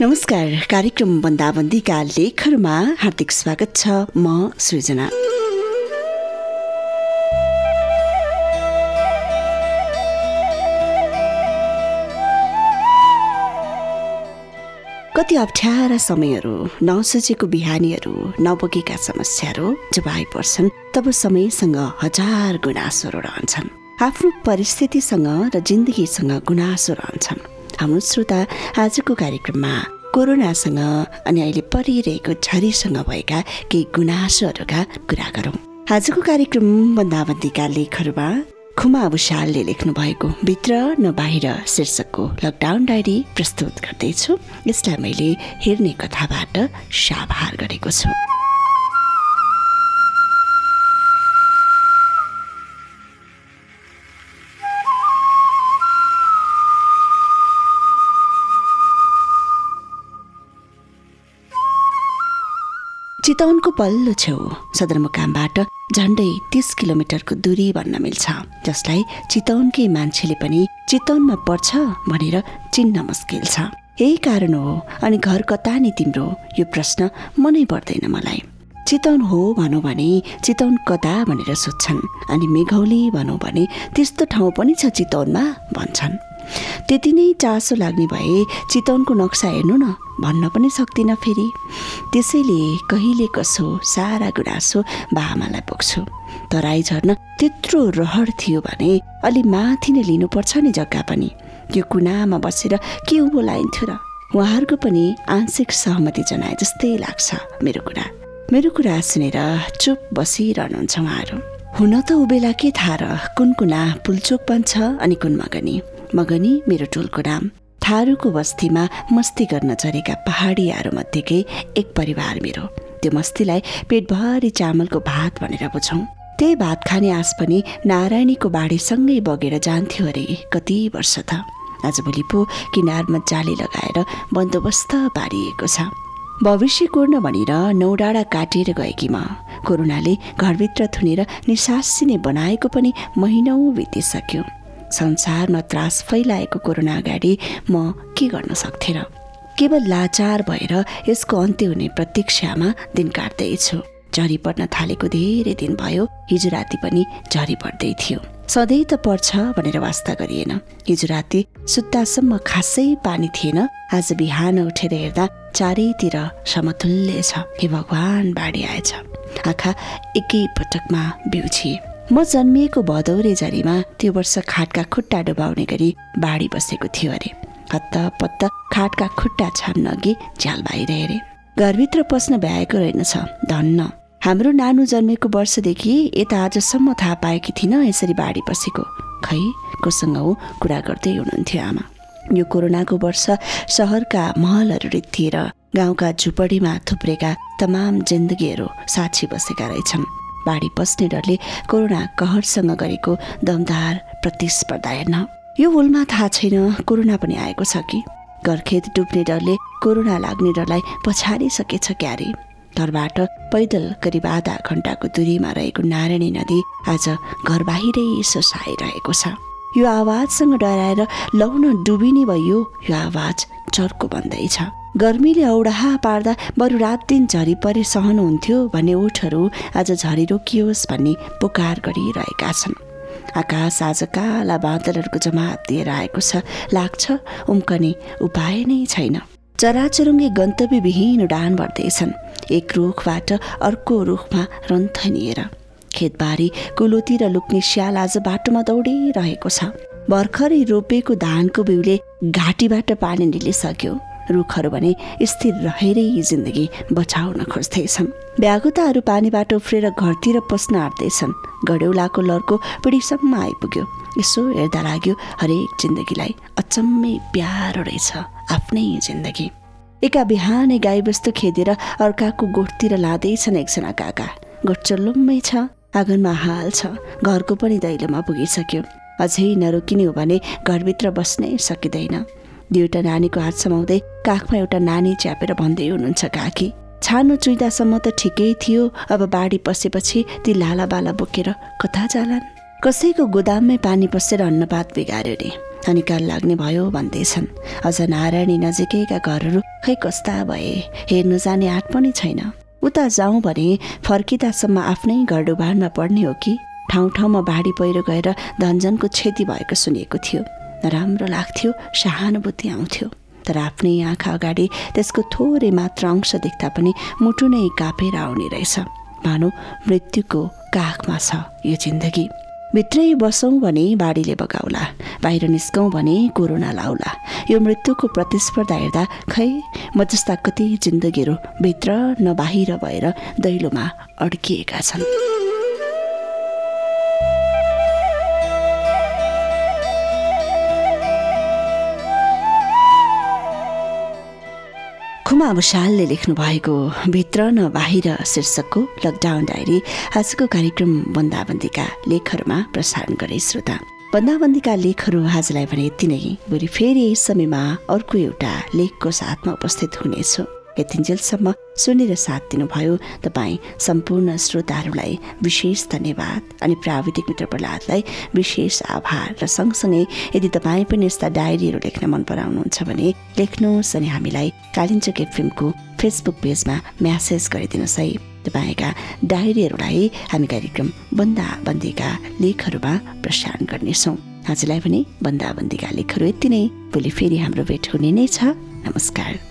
नमस्कार कार्यक्रम बन्दाबन्दीका लेखहरूमा हार्दिक स्वागत छ म सृजना। कति अप्ठ्यारा समयहरू नसोचेको बिहानीहरू नबोकेका समस्याहरू जब आइपर्छन् तब समयसँग हजार गुनासोहरू रहन्छन्। आफ्नो परिस्थितिसँग र जिन्दगीसँग गुनासो रहन्छन्। हाम्रो श्रोता आजको कार्यक्रममा कोरोनासँग अनि अहिले परिरहेको झरीसँग भएका केही गुनासोहरूका कुरा गरौँ। आजको कार्यक्रम बन्दाबन्दीका लेखहरूमा खुमा भुषालले लेख्नु भएको भित्र न बाहिर शीर्षकको लकडाउन डायरी प्रस्तुत गर्दैछु। यसलाई मैले हेर्ने कथाबाट साभार गरेको छु। चितवनको पल्लो छेउ सदरमुकामबाट झन्डै तिस किलोमिटरको दूरी भन्न मिल्छ। जसलाई चितवनकै मान्छेले पनि चितवनमा पर्छ भनेर चिन्न मुस्किल छ। यही कारण हो अनि घर कता नि तिम्रो यो प्रश्न मनै पर्दैन मलाई। चितवन हो भनौँ भने चितवन कता भनेर सोध्छन् अनि मेघौली भनौँ भने त्यस्तो ठाउँ पनि छ चितवनमा भन्छन्। त्यति नै चासो लाग्ने भए चितवनको नक्सा हेर्नु न भन्न पनि सक्दिनँ फेरि। त्यसैले कहिले कसो सारा गुनासो बाआमालाई पुग्छु तराई झर्न त्यत्रो रहर थियो भने अलि माथि नै लिनुपर्छ नि जग्गा पनि। यो कुनामा बसेर के उँभो लाइन्थ्यो र? उहाँहरूको पनि आंशिक सहमति जनाए जस्तै लाग्छ मेरो कुरा। मेरो कुरा सुनेर चुप बसिरहनुहुन्छ उहाँहरू। हुन त उबेला के थाहा र कुन कुना पुलचोक बन्छ अनि कुन मगनी। मगनी मेरो टोलको नाम थारूको बस्तीमा मस्ती गर्न झरेका पहाडियाहरूमध्येकै एक परिवार मेरो। त्यो मस्तीलाई पेटभरि चामलको भात भनेर बुझौँ। त्यही भात खाने आस पनि नारायणीको बाढीसँगै बगेर जान्थ्यो अरे कति वर्ष त। आजभोलि पो किनारमा जाली लगाएर बन्दोबस्त पारिएको छ। भविष्य कोर्न भनेर नौ डाँडा काटेर गएकी म। कोरोनाले घरभित्र थुनेर निसासिने बनाएको पनि महिनौ बितिसक्यो। संसारमा त्रास फैलाएको कोरोना अगाडि म के गर्न सक्थेँ र केवल लाचार भएर यसको अन्त्य हुने प्रतीक्षामा दिन काट्दैछु। झरी पर्न थालेको धेरै दिन भयो हिजो राति पनि झरी पर्दै थियो। सधैँ त पर्छ भनेर वास्ता गरिएन। हिजो राति सुत्तासम्म खासै पानी थिएन आज बिहान उठेर हेर्दा चारैतिर समतुल्य छ। हे भगवान् बाढी आएछ। आँखा एकै पटकमा बिउछिए। म जन्मिएको भदौरे झरीमा त्यो वर्ष खाटका खुट्टा डुबाउने गरी बाढी बसेको थियो अरे। हत्त खाटका खुट्टा छान्न अघि झ्याल बाहिर हेरे। घरभित्र पस्न भ्याएको रहेनछ। धन्न। हाम्रो नानु जन्मेको वर्षदेखि यता आजसम्म थाहा पाएकी थिइनँ यसरी बाढी पसेको खै कोसँग हो कुरा गर्दै हुनुहुन्थ्यो आमा। यो कोरोनाको वर्ष सहरका महलहरू रित्तिएर गाउँका झुपडीमा थुप्रेका तमाम जिन्दगीहरू साक्षी बसेका रहेछन्। बाढी पस्ने डरले कोरोना कहरसँग गरेको दमदार प्रतिस्पर्धा हेर्न। यो हुलमा थाहा छैन कोरोना पनि आएको छ कि? घरखेत डुब्ने डरले कोरोना लाग्ने डरलाई पछाडिसकेछ क्यारे। घरबाट पैदल करिब आधा घन्टाको दूरीमा रहेको नारायणी नदी आज घर बाहिरै सोसाइरहेको छ। यो आवाजसँग डराएर लौन डुबिने भयो यो आवाज चर्को बन्दैछ। गर्मीले औडाहा पार्दा बरु रात दिन झरी परे सहनुहुन्थ्यो भन्ने ओठहरू आज झरी रोकियोस् भन्ने पुकार गरिरहेका छन्। आकाश आज काला बादलहरूको जमात दिएर आएको छ। लाग्छ उम्कने उपाय नै छैन। चराचुरुङ्गी गन्तव्यविहीन उडान भर्दैछन्। एक रुखबाट अर्को रुखमा रन्थनिएर। खेतबारी कुलोतिर लुक्ने स्याल आज बाटोमा दौडिरहेको छ। भर्खरै रोपेको धानको बिउले घाँटीबाट पानी निलिसक्यो। रुखहरू भने स्थिर रहेरै जिन्दगी बचाउन खोज्दैछन्। ब्यागुताहरू पानीबाट उफ्रेर घरतिर पस्न आँट्दैछन्। गडेउलाको लर्को पिँढीसम्म आइपुग्यो। यसो हेर्दा लाग्यो हरेक जिन्दगीलाई अचम्मै प्यारो रहेछ आफ्नै जिन्दगी। एका बिहानै गाईबस्तु खेदेर अर्काको गोठतिर लाँदैछन् एकजना काका। गोठ चल्लुम्मै छ आँगनमा हाल छ। घरको पनि दैलोमा पुगिसक्यो। अझै नरोकिने हो भने घरभित्र बस्नै सकिँदैन। दुईवटा नानीको हात समाउँदै काखमा एउटा नानी च्यापेर भन्दै हुनुहुन्छ काकी। छानो चुइदासम्म त ठिकै थियो अब बाढी पसेपछि ती लाला बाला बोकेर कता जालान्? कसैको गोदाममै पानी पसेर अन्नपात बिगार्यो रे अनि काल लाग्ने भयो भन्दैछन्। अझ नारायणी नजिकैका घरहरू खै कस्ता भए? हेर्नु जाने आँट पनि छैन। उता जाउँ भने फर्किँदासम्म आफ्नै घर डुबानमा पर्ने हो कि? ठाउँ ठाउँमा बाढी पहिरो गएर धनजनको क्षति भएको सुनिएको थियो। नराम्रो लाग्थ्यो सहानुभूति आउँथ्यो। तर आफ्नै आँखा अगाडि त्यसको थोरै मात्र अंश देख्दा पनि मुटु नै कापेर आउने रहेछ। मानौ मृत्युको काखमा छ यो जिन्दगी। भित्रै बसौँ भने बाढीले बगाउला बाहिर निस्कौँ भने कोरोना लाउला। यो मृत्युको प्रतिस्पर्धा हेर्दा खै म जस्ता कति जिन्दगीहरू भित्र न बाहिर भएर दैलोमा अड्किएका छन्। खुमा भुषालले लेख्नु भएको भित्र न बाहिर शीर्षकको लकडाउन डायरी आजको कार्यक्रम बन्दाबन्दीका लेखहरूमा प्रसारण गरे श्रोता। बन्दाबन्दीका लेखहरू आजलाई भने यति नै। भोलि फेरि समयमा अर्को एउटा लेखको साथमा उपस्थित हुनेछु। यतिन्जेलसम्म सुनेर साथ दिनुभयो। तपाईँ सम्पूर्ण श्रोताहरूलाई विशेष धन्यवाद अनि प्राविधिक मित्र प्रहलादलाई विशेष आभार र सँगसँगै यदि तपाईँ पनि यस्ता डायरीहरू लेख्न मन पराउनुहुन्छ भने लेख्नुहोस् अनि हामीलाई कालिम्चोक एफएमको फेसबुक पेजमा म्यासेज गरिदिनुहोस् है। तपाईँका डायरीहरूलाई हामी कार्यक्रम बन्दाबन्दीका लेखहरूमा प्रसारण गर्नेछौँ। आजलाई पनि बन्दाबन्दीका लेखहरू यति नै। भोलि फेरि हाम्रो भेट हुने नै छ। नमस्कार।